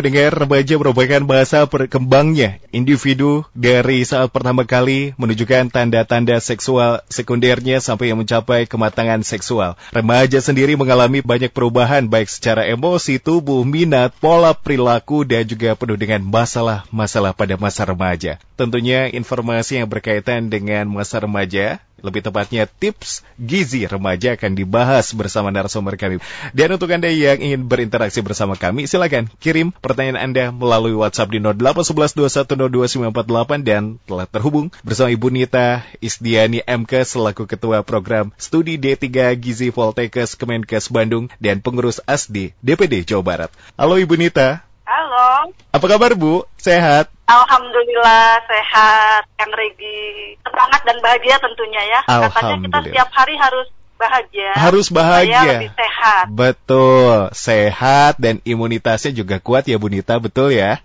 pendengar, remaja merupakan masa berkembangnya individu dari saat pertama kali menunjukkan tanda-tanda seksual sekundernya sampai yang mencapai kematangan seksual. Remaja sendiri mengalami banyak perubahan baik secara emosi, tubuh, minat, pola perilaku, dan juga penuh dengan masalah-masalah pada masa remaja. Tentunya informasi yang berkaitan dengan masa remaja lebih tepatnya tips gizi remaja akan dibahas bersama narasumber kami. Dan untuk Anda yang ingin berinteraksi bersama kami, silakan kirim pertanyaan Anda melalui WhatsApp di 081121024948 dan telah terhubung bersama Ibu Nita Isdiani MK selaku Ketua Program Studi D3 Gizi Voltekes Kemenkes Bandung dan pengurus ASDI DPD Jawa Barat. Halo Ibu Nita. Halo. Apa kabar Bu? Sehat? Alhamdulillah sehat, Kang Regi. Semangat dan bahagia tentunya ya. Katanya kita setiap hari harus bahagia. Harus bahagia. lebih sehat. Betul, sehat dan imunitasnya juga kuat ya Bu Nita, betul ya?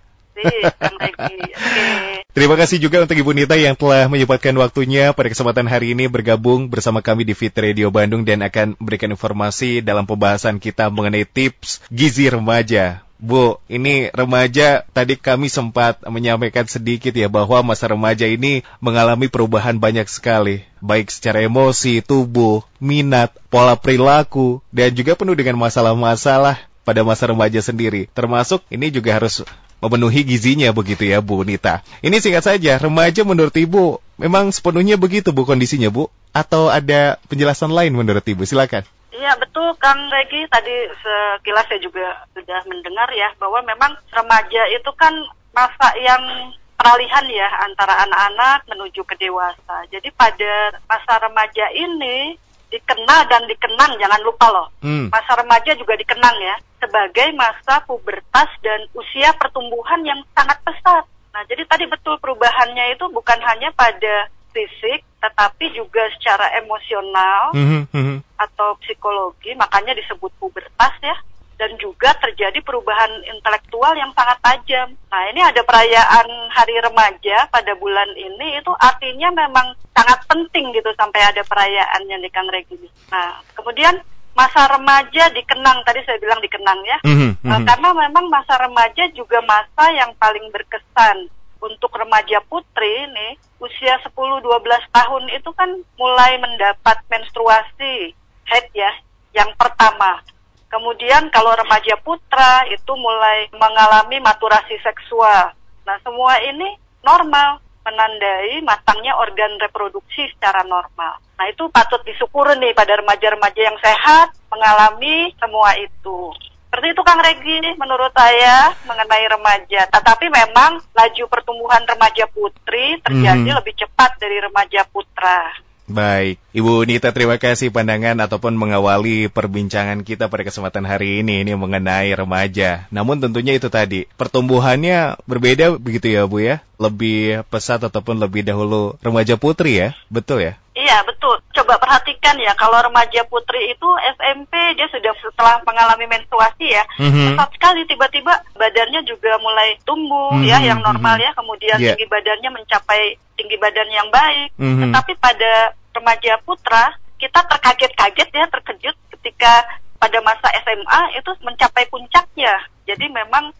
Okay. Terima kasih juga untuk Ibu Nita yang telah menyempatkan waktunya pada kesempatan hari ini bergabung bersama kami di Fit Radio Bandung dan akan memberikan informasi dalam pembahasan kita mengenai tips gizi remaja. Bu, ini remaja tadi kami sempat menyampaikan sedikit ya bahwa masa remaja ini mengalami perubahan banyak sekali, baik secara emosi, tubuh, minat, pola perilaku, dan juga penuh dengan masalah-masalah pada masa remaja sendiri. Termasuk ini juga harus memenuhi gizinya begitu ya Bu Nita. Ini singkat saja, remaja menurut Ibu memang sepenuhnya begitu Bu kondisinya Bu? Atau ada penjelasan lain menurut Ibu? Silakan. Iya betul Kang Regi tadi sekilas saya juga sudah mendengar ya bahwa memang remaja itu kan masa yang peralihan ya antara anak-anak menuju ke dewasa. Jadi pada masa remaja ini dikenal dan dikenang jangan lupa loh. Hmm. Masa remaja juga dikenang ya sebagai masa pubertas dan usia pertumbuhan yang sangat pesat. Nah, jadi tadi betul perubahannya itu bukan hanya pada fisik, tetapi juga secara emosional mm -hmm. atau psikologi, makanya disebut pubertas ya. Dan juga terjadi perubahan intelektual yang sangat tajam. Nah ini ada perayaan Hari Remaja pada bulan ini itu artinya memang sangat penting gitu sampai ada perayaannya nih Kang Regi. Nah kemudian masa remaja dikenang tadi saya bilang dikenang ya mm -hmm. nah, karena memang masa remaja juga masa yang paling berkesan untuk remaja putri nih usia 10-12 tahun itu kan mulai mendapat menstruasi head ya yang pertama. Kemudian kalau remaja putra itu mulai mengalami maturasi seksual. Nah semua ini normal menandai matangnya organ reproduksi secara normal. Nah itu patut disyukur nih pada remaja-remaja yang sehat mengalami semua itu. Seperti itu Kang Regi menurut saya mengenai remaja. Tetapi memang laju pertumbuhan remaja putri terjadi hmm. lebih cepat dari remaja putra. Baik, Ibu Nita terima kasih pandangan ataupun mengawali perbincangan kita pada kesempatan hari ini ini mengenai remaja. Namun tentunya itu tadi pertumbuhannya berbeda begitu ya Bu ya, lebih pesat ataupun lebih dahulu remaja putri ya, betul ya? Iya betul. Coba perhatikan ya kalau remaja putri itu SMP dia sudah setelah mengalami menstruasi ya, mm-hmm. sekali tiba-tiba badannya juga mulai tumbuh mm-hmm. ya yang normal ya, kemudian yeah. tinggi badannya mencapai tinggi badan yang baik. Mm-hmm. Tetapi pada remaja putra kita terkaget-kaget ya, terkejut ketika pada masa SMA itu mencapai puncaknya. Jadi memang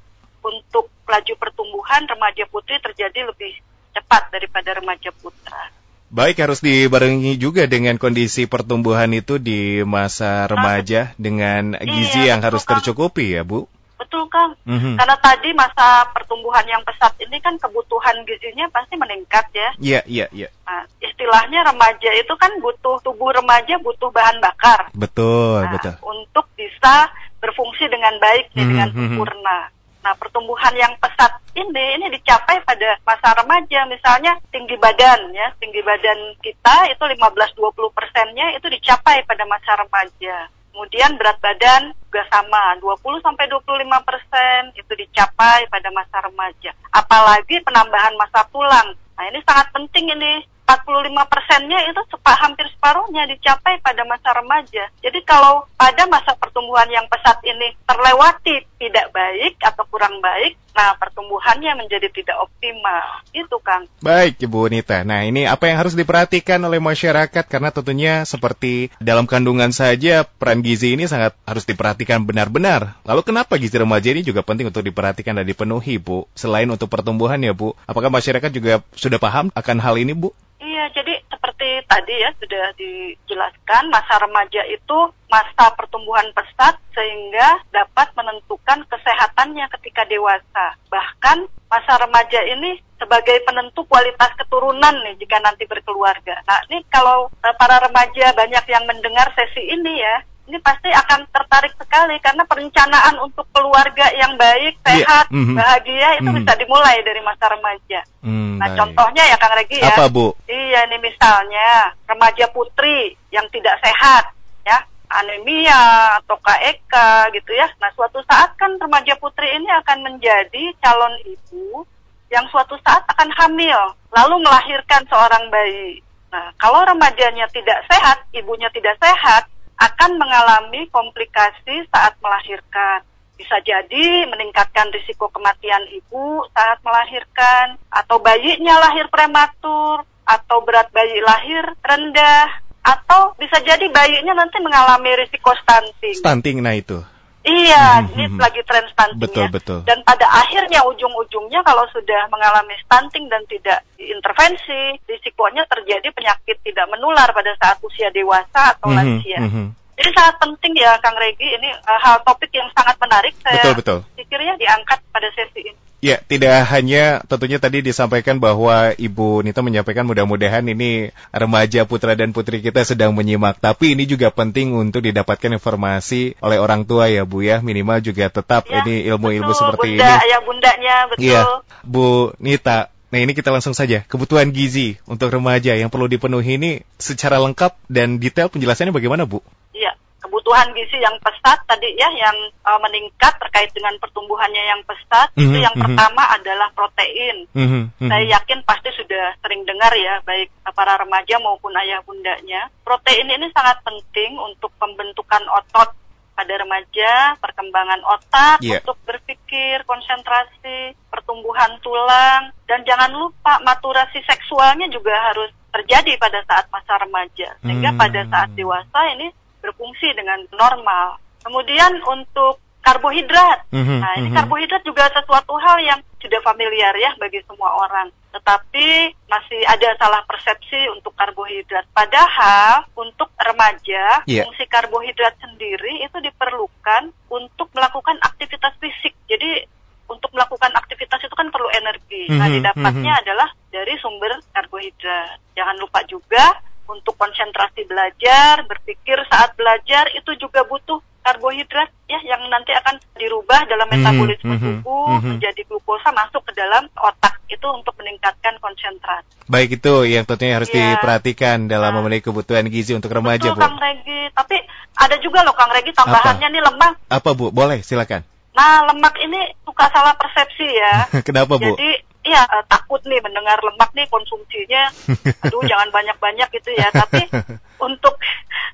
untuk laju pertumbuhan remaja putri terjadi lebih cepat daripada remaja putra. Baik, harus dibarengi juga dengan kondisi pertumbuhan itu di masa remaja dengan gizi iya, yang harus tercukupi ya, Bu. Betul Kang, mm-hmm. karena tadi masa pertumbuhan yang pesat ini kan kebutuhan gizinya pasti meningkat ya. Iya, yeah, iya, yeah, iya. Yeah. Nah, istilahnya remaja itu kan butuh tubuh remaja butuh bahan bakar. Betul, nah, betul. Untuk bisa berfungsi dengan baik mm-hmm. dengan mhm. sempurna. Nah, pertumbuhan yang pesat ini ini dicapai pada masa remaja. Misalnya tinggi badan ya, tinggi badan kita itu 15-20 persennya itu dicapai pada masa remaja. Kemudian berat badan juga sama, 20 sampai 25 persen itu dicapai pada masa remaja. Apalagi penambahan masa tulang. Nah ini sangat penting ini 45 persennya itu sepa, hampir separuhnya dicapai pada masa remaja. Jadi kalau pada masa pertumbuhan yang pesat ini terlewati tidak baik atau kurang baik, Nah, pertumbuhannya menjadi tidak optimal. Itu, Kang. Baik, Ibu Nita. Nah, ini apa yang harus diperhatikan oleh masyarakat? Karena tentunya seperti dalam kandungan saja, peran gizi ini sangat harus diperhatikan benar-benar. Lalu kenapa gizi remaja ini juga penting untuk diperhatikan dan dipenuhi, Bu? Selain untuk pertumbuhan ya, Bu. Apakah masyarakat juga sudah paham akan hal ini, Bu? Jadi seperti tadi ya sudah dijelaskan, masa remaja itu masa pertumbuhan pesat sehingga dapat menentukan kesehatannya ketika dewasa. Bahkan masa remaja ini sebagai penentu kualitas keturunan nih jika nanti berkeluarga. Nah, ini kalau eh, para remaja banyak yang mendengar sesi ini ya, ini pasti akan tertarik sekali karena perencanaan untuk keluarga yang baik, Iya, sehat, mhm. bahagia itu Mhm. bisa dimulai dari masa remaja. Hmm, Nah, baik. contohnya ya Kang Regi ya. Apa, Bu? Iya, ini misalnya remaja putri yang tidak sehat, ya, anemia atau KEK gitu ya. Nah, suatu saat kan remaja putri ini akan menjadi calon ibu yang suatu saat akan hamil, lalu melahirkan seorang bayi. Nah, kalau remajanya tidak sehat, ibunya tidak sehat, akan mengalami komplikasi saat melahirkan. Bisa jadi meningkatkan risiko kematian ibu saat melahirkan, atau bayinya lahir prematur, atau berat bayi lahir rendah, atau bisa jadi bayinya nanti mengalami risiko stunting. Stunting, nah itu. Iya, Mhm, ini mhm. lagi tren stunting Betul, ya. betul. Dan pada akhirnya ujung-ujungnya kalau sudah mengalami stunting dan tidak diintervensi, risikonya terjadi penyakit tidak menular pada saat usia dewasa atau Mhm, lansia. mhm. Jadi sangat penting ya Kang Regi, ini uh, hal topik yang sangat menarik. Saya Betul, betul. pikirnya diangkat pada sesi ini. Ya, tidak hanya tentunya tadi disampaikan bahwa Ibu Nita menyampaikan mudah-mudahan ini remaja putra dan putri kita sedang menyimak. Tapi ini juga penting untuk didapatkan informasi oleh orang tua ya Bu ya. Minimal juga tetap Ya, ini ilmu-ilmu seperti bunda, ini. Ayah bundanya, betul. Iya, Bu Nita. Nah ini kita langsung saja. Kebutuhan gizi untuk remaja yang perlu dipenuhi ini secara lengkap dan detail penjelasannya bagaimana Bu? Kebutuhan gizi yang pesat tadi ya yang uh, meningkat terkait dengan pertumbuhannya yang pesat itu Mhm, yang mhm. pertama adalah protein. Mhm, mhm. Saya yakin pasti sudah sering dengar ya baik para remaja maupun ayah bundanya. Protein ini sangat penting untuk pembentukan otot pada remaja, perkembangan otak Iya. untuk berpikir, konsentrasi, pertumbuhan tulang dan jangan lupa maturasi seksualnya juga harus terjadi pada saat masa remaja sehingga Hmm. pada saat dewasa ini berfungsi dengan normal. Kemudian untuk karbohidrat. Mhm, Nah, ini mhm. karbohidrat juga sesuatu hal yang sudah familiar ya bagi semua orang. Tetapi masih ada salah persepsi untuk karbohidrat. Padahal untuk remaja, Iya. fungsi karbohidrat sendiri itu diperlukan untuk melakukan aktivitas fisik. Jadi untuk melakukan aktivitas itu kan perlu energi. Nah, Mhm, didapatnya mhm. adalah dari sumber karbohidrat. Jangan lupa juga untuk konsentrasi belajar, berpikir saat belajar itu juga butuh karbohidrat ya yang nanti akan dirubah dalam Mhm, metabolisme mhm, tubuh mhm. menjadi glukosa masuk ke dalam otak itu untuk meningkatkan konsentrasi. Baik itu yang tentunya harus Iya. diperhatikan dalam Nah. memenuhi kebutuhan gizi untuk remaja Betul Bu. Kang Regi, tapi ada juga loh Kang Regi tambahannya nih lemak. Apa Bu? Boleh silakan. Nah, lemak ini suka salah persepsi ya. Kenapa Bu? Jadi iya eh, takut nih mendengar lemak nih konsumsinya. Aduh jangan banyak-banyak gitu ya. Tapi untuk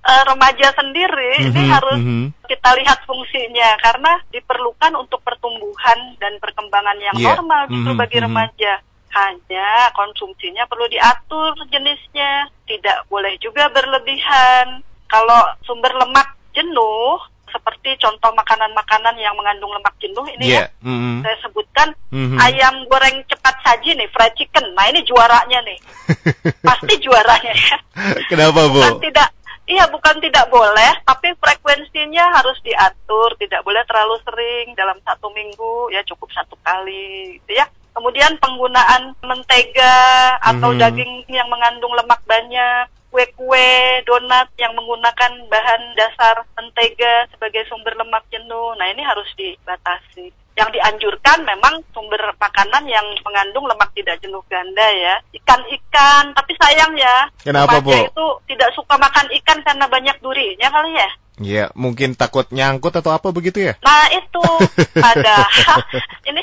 eh, remaja sendiri ini Mhm, harus mhm. kita lihat fungsinya karena diperlukan untuk pertumbuhan dan perkembangan yang Iya, normal justru mhm, bagi mhm. remaja. Hanya konsumsinya perlu diatur jenisnya, tidak boleh juga berlebihan. Kalau sumber lemak jenuh seperti contoh makanan-makanan yang mengandung lemak jenuh ini Iya. ya mhm. saya sebutkan Mhm. ayam goreng cepat saji nih, fried chicken. Nah ini juaranya nih, pasti juaranya ya. Kenapa Bu? Bukan tidak, iya bukan tidak boleh, tapi frekuensinya harus diatur, tidak boleh terlalu sering dalam satu minggu, ya cukup satu kali, gitu ya. Kemudian penggunaan mentega atau Mhm. daging yang mengandung lemak banyak, kue-kue, donat yang menggunakan bahan dasar mentega sebagai sumber lemak jenuh. Nah ini harus dibatasi. Yang dianjurkan memang sumber makanan yang mengandung lemak tidak jenuh ganda ya. Ikan-ikan, tapi sayang ya. Kenapa, Bu? itu tidak suka makan ikan karena banyak durinya kali ya. Ya, mungkin takut nyangkut atau apa begitu ya? Nah itu padahal ini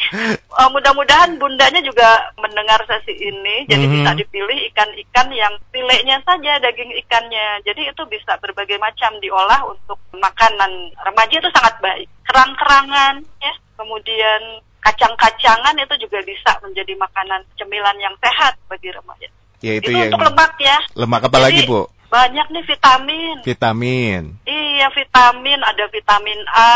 uh, mudah-mudahan bundanya juga mendengar sesi ini, jadi Mhm. bisa dipilih ikan-ikan yang filenya saja daging ikannya. Jadi itu bisa berbagai macam diolah untuk makanan remaja itu sangat baik. Kerang-kerangan ya, kemudian kacang-kacangan itu juga bisa menjadi makanan cemilan yang sehat bagi remaja. Ya itu, Itu yang untuk lemak ya. lemak apa Jadi, lagi bu? Banyak nih vitamin. Vitamin. Iya, vitamin ada vitamin A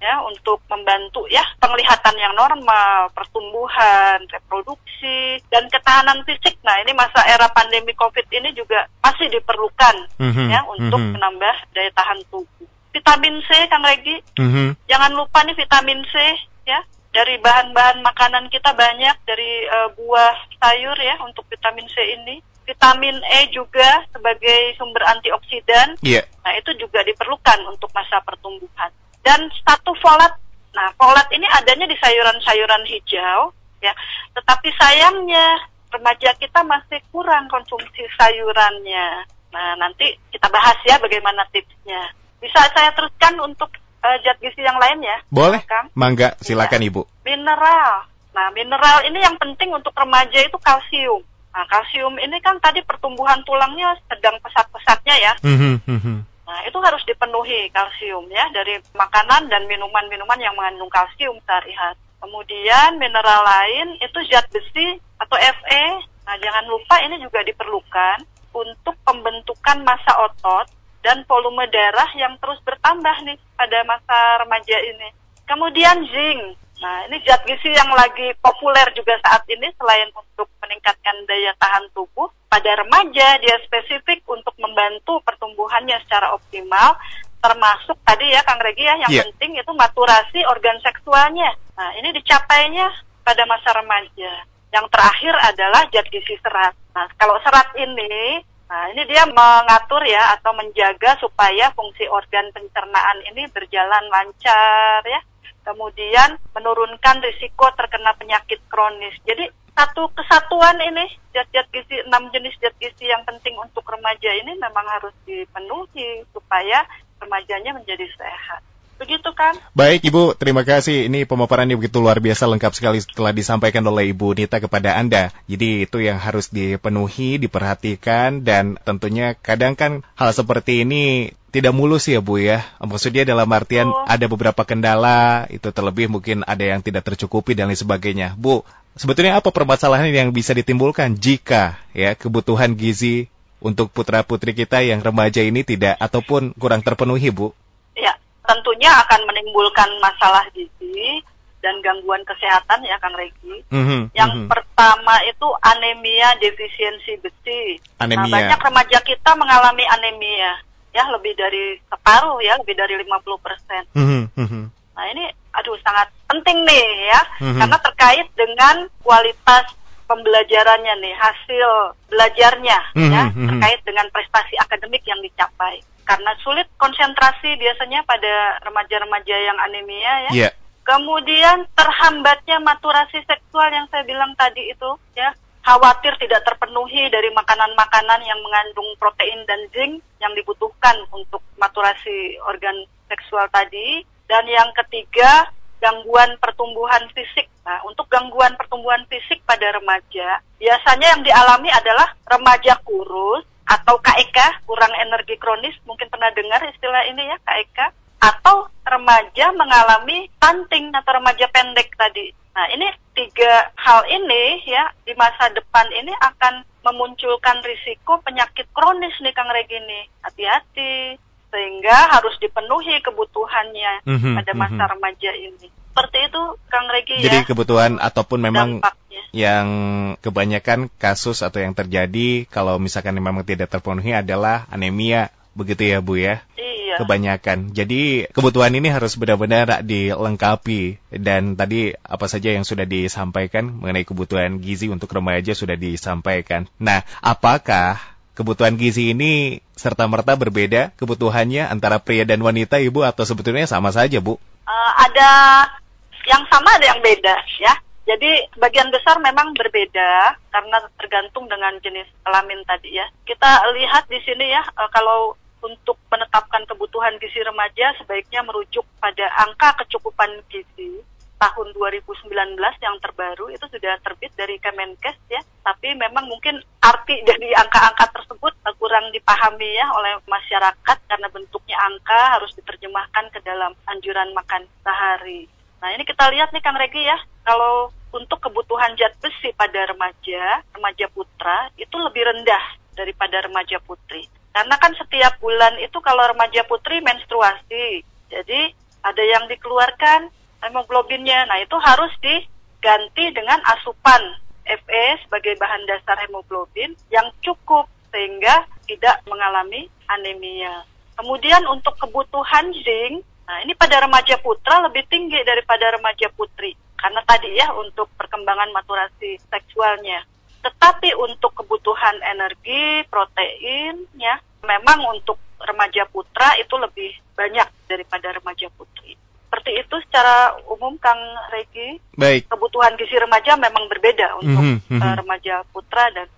ya untuk membantu ya penglihatan yang normal, pertumbuhan, reproduksi dan ketahanan fisik. Nah, ini masa era pandemi Covid ini juga masih diperlukan Mhm, ya untuk mhm. menambah daya tahan tubuh. Vitamin C Kang Regi, Mhm. jangan lupa nih vitamin C ya. Dari bahan-bahan makanan kita banyak dari eh, buah sayur ya untuk vitamin C ini. Vitamin E juga sebagai sumber antioksidan Iya. Nah, itu juga diperlukan untuk masa pertumbuhan. Dan satu folat. Nah, folat ini adanya di sayuran-sayuran hijau, ya. Tetapi sayangnya remaja kita masih kurang konsumsi sayurannya. Nah, nanti kita bahas ya bagaimana tipsnya. Bisa saya teruskan untuk zat gizi yang lain ya? Boleh. Kang? Mangga, silakan ibu. Mineral. Nah, mineral ini yang penting untuk remaja itu kalsium. Nah, kalsium ini kan tadi pertumbuhan tulangnya sedang pesat-pesatnya ya. Mhm. Nah, itu harus dipenuhi kalsium ya dari makanan dan minuman-minuman yang mengandung kalsium sehari-hari. Kemudian mineral lain itu zat besi atau Fe. Nah, jangan lupa ini juga diperlukan untuk pembentukan massa otot dan volume darah yang terus bertambah nih pada masa remaja ini. Kemudian zinc. Nah, ini zat gizi yang lagi populer juga saat ini selain untuk meningkatkan daya tahan tubuh pada remaja dia spesifik untuk membantu pertumbuhannya secara optimal termasuk tadi ya Kang Regi ya yang Iya. penting itu maturasi organ seksualnya. Nah, ini dicapainya pada masa remaja. Yang terakhir adalah zat gizi serat. Nah, kalau serat ini Nah, ini dia mengatur ya atau menjaga supaya fungsi organ pencernaan ini berjalan lancar ya. Kemudian menurunkan risiko terkena penyakit kronis. Jadi satu kesatuan ini zat-zat gizi enam jenis zat gizi yang penting untuk remaja ini memang harus dipenuhi supaya remajanya menjadi sehat. Begitu kan? Baik Ibu, terima kasih. Ini pemaparannya begitu luar biasa lengkap sekali setelah disampaikan oleh Ibu Nita kepada Anda. Jadi itu yang harus dipenuhi, diperhatikan, dan tentunya kadang kan hal seperti ini tidak mulus ya Bu ya. Maksudnya dalam artian Betul. ada beberapa kendala, itu terlebih mungkin ada yang tidak tercukupi dan lain sebagainya. Bu, sebetulnya apa permasalahan yang bisa ditimbulkan jika ya kebutuhan gizi untuk putra-putri kita yang remaja ini tidak ataupun kurang terpenuhi Bu? Ya, tentunya akan menimbulkan masalah gizi dan gangguan kesehatan ya Kang Regi. Mhm, Yang mhm. pertama itu anemia defisiensi besi. Nah, Anemia. banyak remaja kita mengalami anemia. Ya, lebih dari separuh ya, lebih dari 50 persen. Mhm, mhm. Nah, ini aduh sangat penting nih ya, Mhm. karena terkait dengan kualitas pembelajarannya nih, hasil belajarnya Mhm, ya, mhm. terkait dengan prestasi akademik yang dicapai. Karena sulit konsentrasi biasanya pada remaja-remaja yang anemia ya. Iya. Kemudian terhambatnya maturasi seksual yang saya bilang tadi itu ya khawatir tidak terpenuhi dari makanan-makanan yang mengandung protein dan zinc yang dibutuhkan untuk maturasi organ seksual tadi dan yang ketiga gangguan pertumbuhan fisik. Nah, untuk gangguan pertumbuhan fisik pada remaja biasanya yang dialami adalah remaja kurus atau KEK kurang energi kronis mungkin pernah dengar istilah ini ya KEK atau remaja mengalami stunting atau remaja pendek tadi. Nah, ini tiga hal ini ya di masa depan ini akan memunculkan risiko penyakit kronis nih Kang Regini. Hati-hati sehingga harus dipenuhi kebutuhannya Mhm, pada masa mhm. remaja ini. Seperti itu Kang Regi Jadi ya. kebutuhan ataupun memang dampaknya. Yang kebanyakan kasus atau yang terjadi kalau misalkan memang tidak terpenuhi adalah anemia. Begitu ya Bu ya? Iya. kebanyakan. Jadi kebutuhan ini harus benar-benar dilengkapi. Dan tadi apa saja yang sudah disampaikan mengenai kebutuhan gizi untuk remaja sudah disampaikan. Nah apakah kebutuhan gizi ini serta merta berbeda kebutuhannya antara pria dan wanita Ibu atau sebetulnya sama saja Bu? Eh, ada yang sama ada yang beda ya. Jadi sebagian besar memang berbeda karena tergantung dengan jenis kelamin tadi ya. Kita lihat di sini ya eh, kalau untuk menetapkan kebutuhan gizi remaja sebaiknya merujuk pada angka kecukupan gizi tahun 2019 yang terbaru itu sudah terbit dari Kemenkes ya. Tapi memang mungkin arti dari angka-angka tersebut eh, kurang dipahami ya oleh masyarakat karena bentuknya angka harus diterjemahkan ke dalam anjuran makan sehari. Nah ini kita lihat nih Kang Regi ya, kalau untuk kebutuhan zat besi pada remaja, remaja putra itu lebih rendah daripada remaja putri. Karena kan setiap bulan itu kalau remaja putri menstruasi, jadi ada yang dikeluarkan hemoglobinnya. Nah itu harus diganti dengan asupan Fe sebagai bahan dasar hemoglobin yang cukup sehingga tidak mengalami anemia. Kemudian untuk kebutuhan zinc, nah ini pada remaja putra lebih tinggi daripada remaja putri. Karena tadi ya untuk perkembangan maturasi seksualnya. Tetapi untuk kebutuhan energi, protein, ya, memang untuk remaja putra itu lebih banyak daripada remaja putri. Seperti itu secara umum Kang Regi. Baik. Kebutuhan gizi remaja memang berbeda untuk mm -hmm. uh, remaja putra dan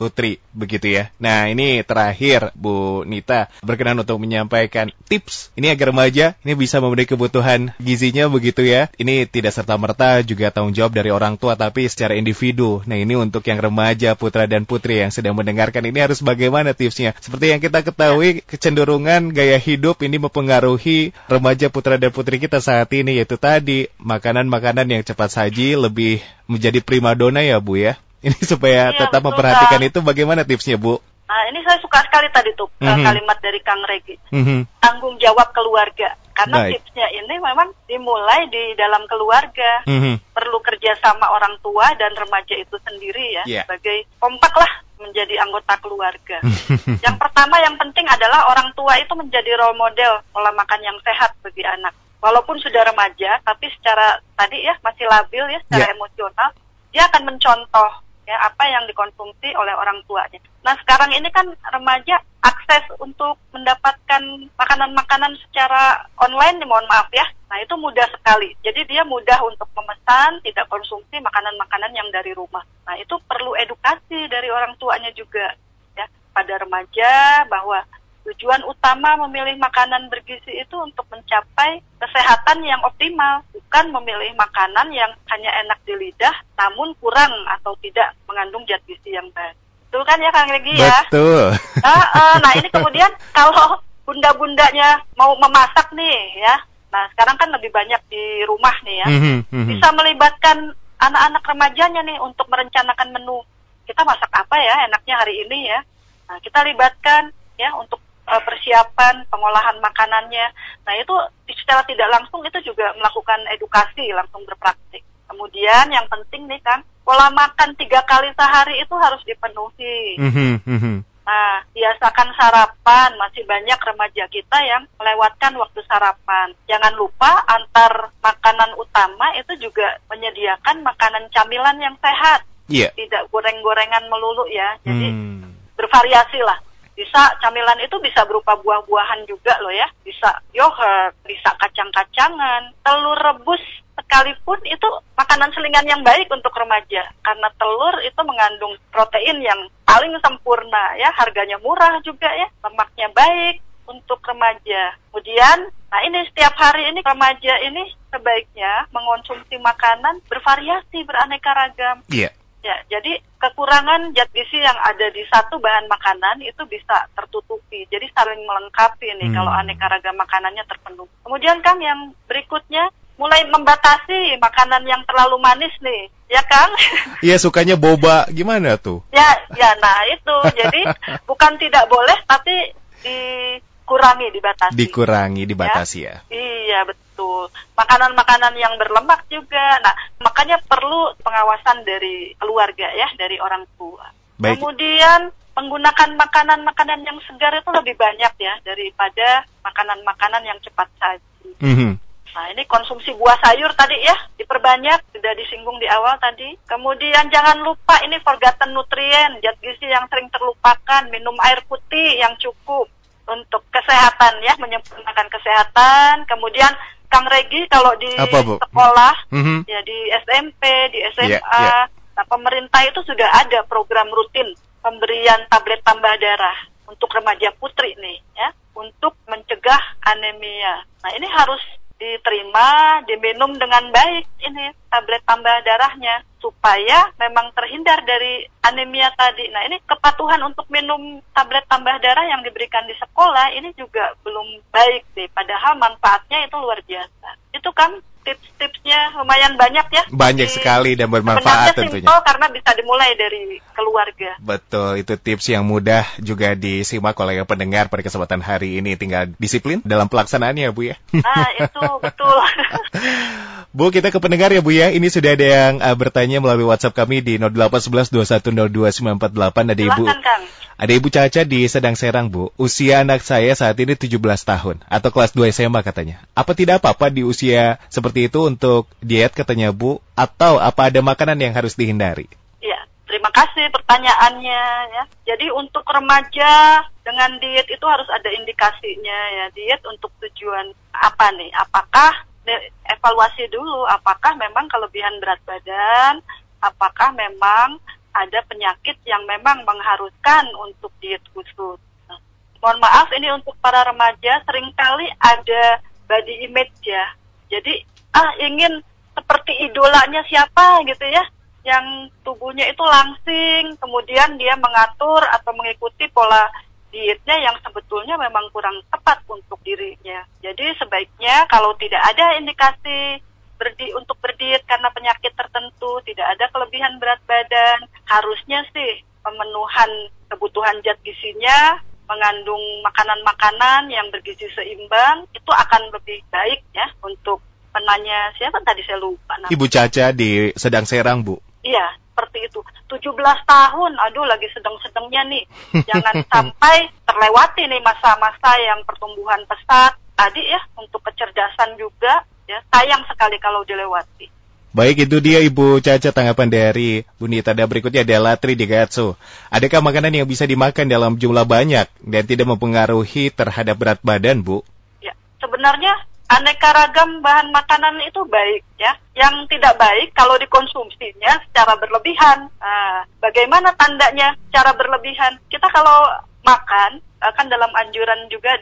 Putri, begitu ya. Nah, ini terakhir Bu Nita berkenan untuk menyampaikan tips ini agar remaja ini bisa memenuhi kebutuhan gizinya begitu ya. Ini tidak serta-merta juga tanggung jawab dari orang tua tapi secara individu. Nah, ini untuk yang remaja, putra dan putri yang sedang mendengarkan ini harus bagaimana tipsnya? Seperti yang kita ketahui, kecenderungan gaya hidup ini mempengaruhi remaja, putra dan putri kita saat ini yaitu tadi makanan-makanan yang cepat saji lebih menjadi primadona ya Bu ya. Ini supaya iya, tetap betul, memperhatikan itu bagaimana tipsnya Bu? Nah ini saya suka sekali tadi tuh mm -hmm. kalimat dari Kang Regi. Mm -hmm. Tanggung jawab keluarga. Karena Baik. tipsnya ini memang dimulai di dalam keluarga. Mm -hmm. Perlu kerjasama orang tua dan remaja itu sendiri ya. Yeah. Sebagai kompak lah menjadi anggota keluarga. yang pertama yang penting adalah orang tua itu menjadi role model pola makan yang sehat bagi anak. Walaupun sudah remaja, tapi secara tadi ya masih labil ya secara yeah. emosional, dia akan mencontoh ya apa yang dikonsumsi oleh orang tuanya. Nah sekarang ini kan remaja akses untuk mendapatkan makanan-makanan secara online, mohon maaf ya. Nah itu mudah sekali. Jadi dia mudah untuk memesan, tidak konsumsi makanan-makanan yang dari rumah. Nah itu perlu edukasi dari orang tuanya juga ya pada remaja bahwa Tujuan utama memilih makanan bergizi itu untuk mencapai kesehatan yang optimal, bukan memilih makanan yang hanya enak di lidah namun kurang atau tidak mengandung zat gizi yang baik. Betul kan ya Kang Regi ya? Betul. Nah, uh, nah ini kemudian kalau bunda-bundanya mau memasak nih ya, nah sekarang kan lebih banyak di rumah nih ya, mm -hmm. bisa melibatkan anak-anak remajanya nih untuk merencanakan menu. Kita masak apa ya enaknya hari ini ya? Nah, kita libatkan ya untuk uh, persiapan pengolahan makanannya. Nah itu secara tidak langsung itu juga melakukan edukasi langsung berpraktik. Kemudian yang penting nih kan pola makan tiga kali sehari itu harus dipenuhi. Mm-hmm, Nah, biasakan sarapan. Masih banyak remaja kita yang melewatkan waktu sarapan. Jangan lupa antar makanan utama itu juga menyediakan makanan camilan yang sehat. Yeah. Tidak goreng-gorengan melulu ya. Jadi hmm. bervariasi lah bisa camilan itu bisa berupa buah-buahan juga loh ya. Bisa yogurt, bisa kacang-kacangan, telur rebus sekalipun itu makanan selingan yang baik untuk remaja. Karena telur itu mengandung protein yang paling sempurna ya. Harganya murah juga ya. Lemaknya baik untuk remaja. Kemudian nah ini setiap hari ini remaja ini sebaiknya mengonsumsi makanan bervariasi beraneka ragam. Iya Ya, jadi kekurangan zat gizi yang ada di satu bahan makanan itu bisa tertutupi. Jadi saling melengkapi nih hmm. kalau aneka ragam makanannya terpenuhi. Kemudian Kang yang berikutnya mulai membatasi makanan yang terlalu manis nih, ya Kang? Iya sukanya boba, gimana tuh? Ya, ya, nah itu. Jadi bukan tidak boleh, tapi dikurangi, dibatasi. Dikurangi, dibatasi ya? ya? Iya betul gitu. Makanan-makanan yang berlemak juga. Nah, makanya perlu pengawasan dari keluarga ya, dari orang tua. Baik. Kemudian menggunakan makanan-makanan yang segar itu lebih banyak ya daripada makanan-makanan yang cepat saji. Mm -hmm. Nah, ini konsumsi buah sayur tadi ya, diperbanyak, sudah disinggung di awal tadi. Kemudian jangan lupa ini forgotten nutrien, zat gizi yang sering terlupakan, minum air putih yang cukup untuk kesehatan ya, menyempurnakan kesehatan. Kemudian Kang Regi kalau di Apa, sekolah mm-hmm. ya di SMP, di SMA, yeah, yeah. nah pemerintah itu sudah ada program rutin pemberian tablet tambah darah untuk remaja putri nih ya, untuk mencegah anemia. Nah, ini harus diterima, diminum dengan baik ini tablet tambah darahnya supaya memang terhindar dari anemia tadi. Nah, ini kepatuhan untuk minum tablet tambah darah yang diberikan di sekolah ini juga belum baik deh, padahal manfaatnya itu luar biasa. Itu kan tips-tipsnya lumayan banyak ya. Banyak Jadi, sekali dan bermanfaat tentunya. simple karena bisa dimulai dari keluarga. Betul, itu tips yang mudah juga disimak oleh pendengar pada kesempatan hari ini. Tinggal disiplin dalam pelaksanaannya, Bu ya. Ah, itu betul. Bu, kita ke pendengar ya Bu ya. Ini sudah ada yang uh, bertanya melalui WhatsApp kami di 08112102948. Ada Ibu Silahkan, Kang. Ada Ibu Caca di Sedang Serang, Bu. Usia anak saya saat ini 17 tahun atau kelas 2 SMA katanya. Apa tidak apa-apa di usia seperti itu untuk diet katanya Bu atau apa ada makanan yang harus dihindari? Ya, terima kasih pertanyaannya ya. Jadi untuk remaja dengan diet itu harus ada indikasinya ya. Diet untuk tujuan apa nih? Apakah evaluasi dulu apakah memang kelebihan berat badan, apakah memang ada penyakit yang memang mengharuskan untuk diet khusus. Mohon maaf ini untuk para remaja sering kali ada body image ya. Jadi ah ingin seperti idolanya siapa gitu ya yang tubuhnya itu langsing, kemudian dia mengatur atau mengikuti pola dietnya yang sebetulnya memang kurang tepat untuk dirinya. Jadi sebaiknya kalau tidak ada indikasi berdi untuk berdiet karena penyakit tertentu, tidak ada kelebihan berat badan, harusnya sih pemenuhan kebutuhan zat gizinya mengandung makanan-makanan yang bergizi seimbang itu akan lebih baik ya untuk penanya siapa tadi saya lupa namanya. Ibu Caca di Sedang Serang, Bu. Iya, seperti itu. 17 tahun, aduh lagi sedang-sedangnya nih. Jangan sampai terlewati nih masa-masa yang pertumbuhan pesat. Tadi ya, untuk kecerdasan juga, ya sayang sekali kalau dilewati. Baik, itu dia Ibu Caca tanggapan dari Bu Nita. Dan berikutnya ada Latri di Gatsu. Adakah makanan yang bisa dimakan dalam jumlah banyak dan tidak mempengaruhi terhadap berat badan, Bu? Ya, sebenarnya aneka ragam bahan makanan itu baik ya. Yang tidak baik kalau dikonsumsinya secara berlebihan. Nah, bagaimana tandanya secara berlebihan? Kita kalau makan eh, kan dalam anjuran juga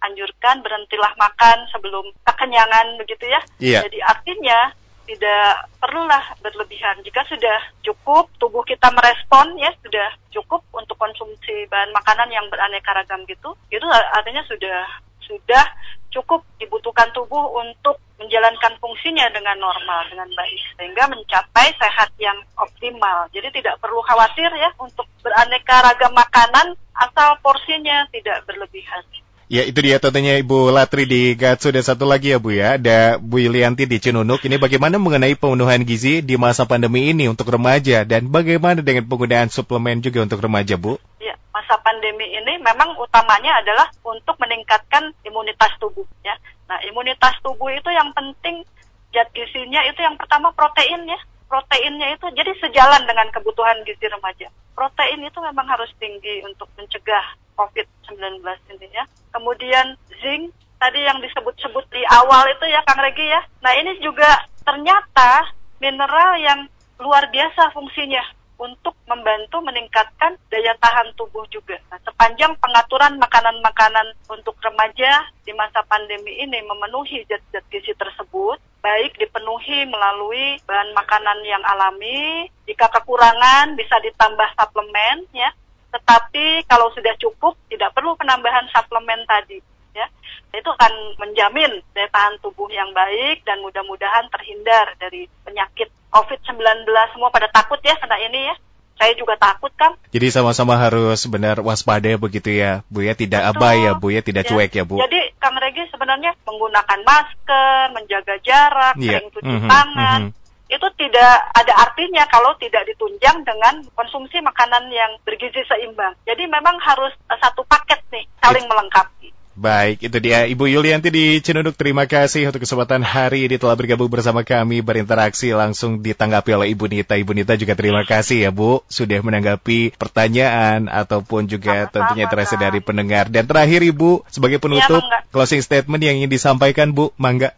dianjurkan berhentilah makan sebelum kekenyangan begitu ya. Iya. Jadi artinya tidak perlulah berlebihan. Jika sudah cukup, tubuh kita merespon ya sudah cukup untuk konsumsi bahan makanan yang beraneka ragam gitu. Itu artinya sudah sudah cukup dibutuhkan tubuh untuk menjalankan fungsinya dengan normal dengan baik sehingga mencapai sehat yang optimal. Jadi tidak perlu khawatir ya untuk beraneka ragam makanan asal porsinya tidak berlebihan. Ya, itu dia tentunya Ibu Latri di Gatsu dan satu lagi ya Bu ya, ada Bu Yulianti di Cinunuk. Ini bagaimana mengenai pemenuhan gizi di masa pandemi ini untuk remaja dan bagaimana dengan penggunaan suplemen juga untuk remaja Bu? Ya, masa pandemi ini memang utamanya adalah untuk meningkatkan imunitas tubuh ya. Nah, imunitas tubuh itu yang penting zat gizinya itu yang pertama protein ya. Proteinnya itu jadi sejalan dengan kebutuhan gizi remaja. Protein itu memang harus tinggi untuk mencegah COVID-19 ini ya. Kemudian zinc tadi yang disebut-sebut di awal itu ya Kang Regi ya. Nah, ini juga ternyata mineral yang luar biasa fungsinya untuk membantu meningkatkan daya tahan tubuh juga. Nah, sepanjang pengaturan makanan-makanan untuk remaja di masa pandemi ini memenuhi zat-zat gizi tersebut, baik dipenuhi melalui bahan makanan yang alami, jika kekurangan bisa ditambah suplemen ya. Tetapi kalau sudah cukup tidak perlu penambahan suplemen tadi ya. Itu akan menjamin daya tahan tubuh yang baik dan mudah-mudahan terhindar dari penyakit COVID-19 semua pada takut ya kena ini ya. Saya juga takut kan. Jadi sama-sama harus benar waspada begitu ya, Bu ya, tidak Betul. abai ya, Bu ya, tidak Ya. cuek ya, Bu. Jadi Kang Regi sebenarnya menggunakan masker, menjaga jarak, Iya. sering cuci Mhm, tangan. mhm. Itu tidak ada artinya kalau tidak ditunjang dengan konsumsi makanan yang bergizi seimbang. Jadi memang harus eh, satu paket nih, saling melengkapi. Baik, itu dia Ibu Yulianti di Cinunduk. Terima kasih untuk kesempatan hari ini telah bergabung bersama kami berinteraksi langsung ditanggapi oleh Ibu Nita. Ibu Nita juga terima kasih ya Bu sudah menanggapi pertanyaan ataupun juga Sama-sama, tentunya terasa dari pendengar. Dan terakhir Ibu sebagai penutup Mangga. closing statement yang ingin disampaikan Bu, mangga.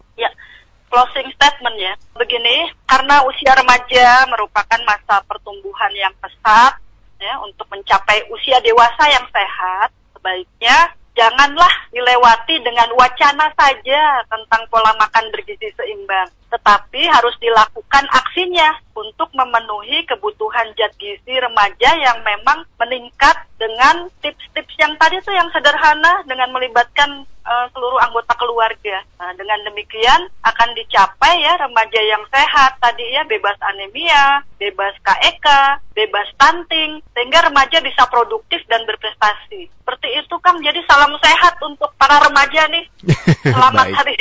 Closing statement ya. Begini, karena usia remaja merupakan masa pertumbuhan yang pesat, ya, untuk mencapai usia dewasa yang sehat, sebaiknya janganlah dilewati dengan wacana saja tentang pola makan bergizi seimbang, tetapi harus dilakukan aksinya untuk memenuhi kebutuhan zat gizi remaja yang memang meningkat dengan tips-tips yang tadi itu yang sederhana dengan melibatkan uh, seluruh anggota keluarga. Nah, dengan demikian akan dicapai ya remaja yang sehat tadi ya bebas anemia, bebas KEK, bebas stunting, sehingga remaja bisa produktif dan berprestasi. Seperti itu kan jadi salam sehat untuk para remaja nih. Selamat hari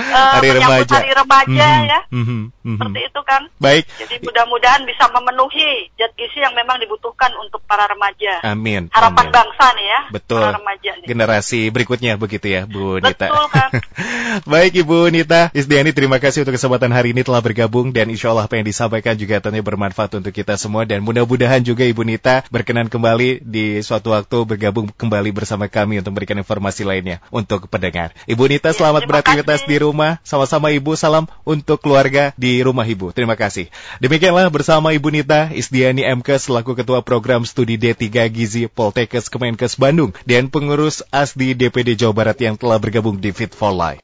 uh, hari remaja, hari remaja mm -hmm. ya. Mm -hmm. Seperti itu kan. Baik. Jadi mudah-mudahan bisa memenuhi zat gizi yang memang dibutuhkan untuk para remaja. Amin. Harapan Amin. bangsa nih ya. Betul. Para remaja nih. Generasi berikutnya begitu ya, Bu Nita. Betul kan. Baik Ibu Nita, Isdiani terima kasih untuk kesempatan hari ini telah bergabung dan insya Allah apa yang disampaikan juga tentunya bermanfaat untuk kita semua dan mudah-mudahan juga Ibu Nita berkenan kembali di suatu waktu bergabung kembali bersama kami untuk memberikan informasi lainnya untuk pendengar. Ibu Nita ya, selamat beraktivitas kasih. di rumah. Sama-sama Ibu salam untuk keluarga di rumah Ibu. Terima kasih. Demikianlah bersama Ibu Nita Isdiani MK selaku Ketua Program Studi D3 Gizi Poltekkes Kemenkes Bandung dan pengurus ASDI DPD Jawa Barat yang telah bergabung di Fit for Life.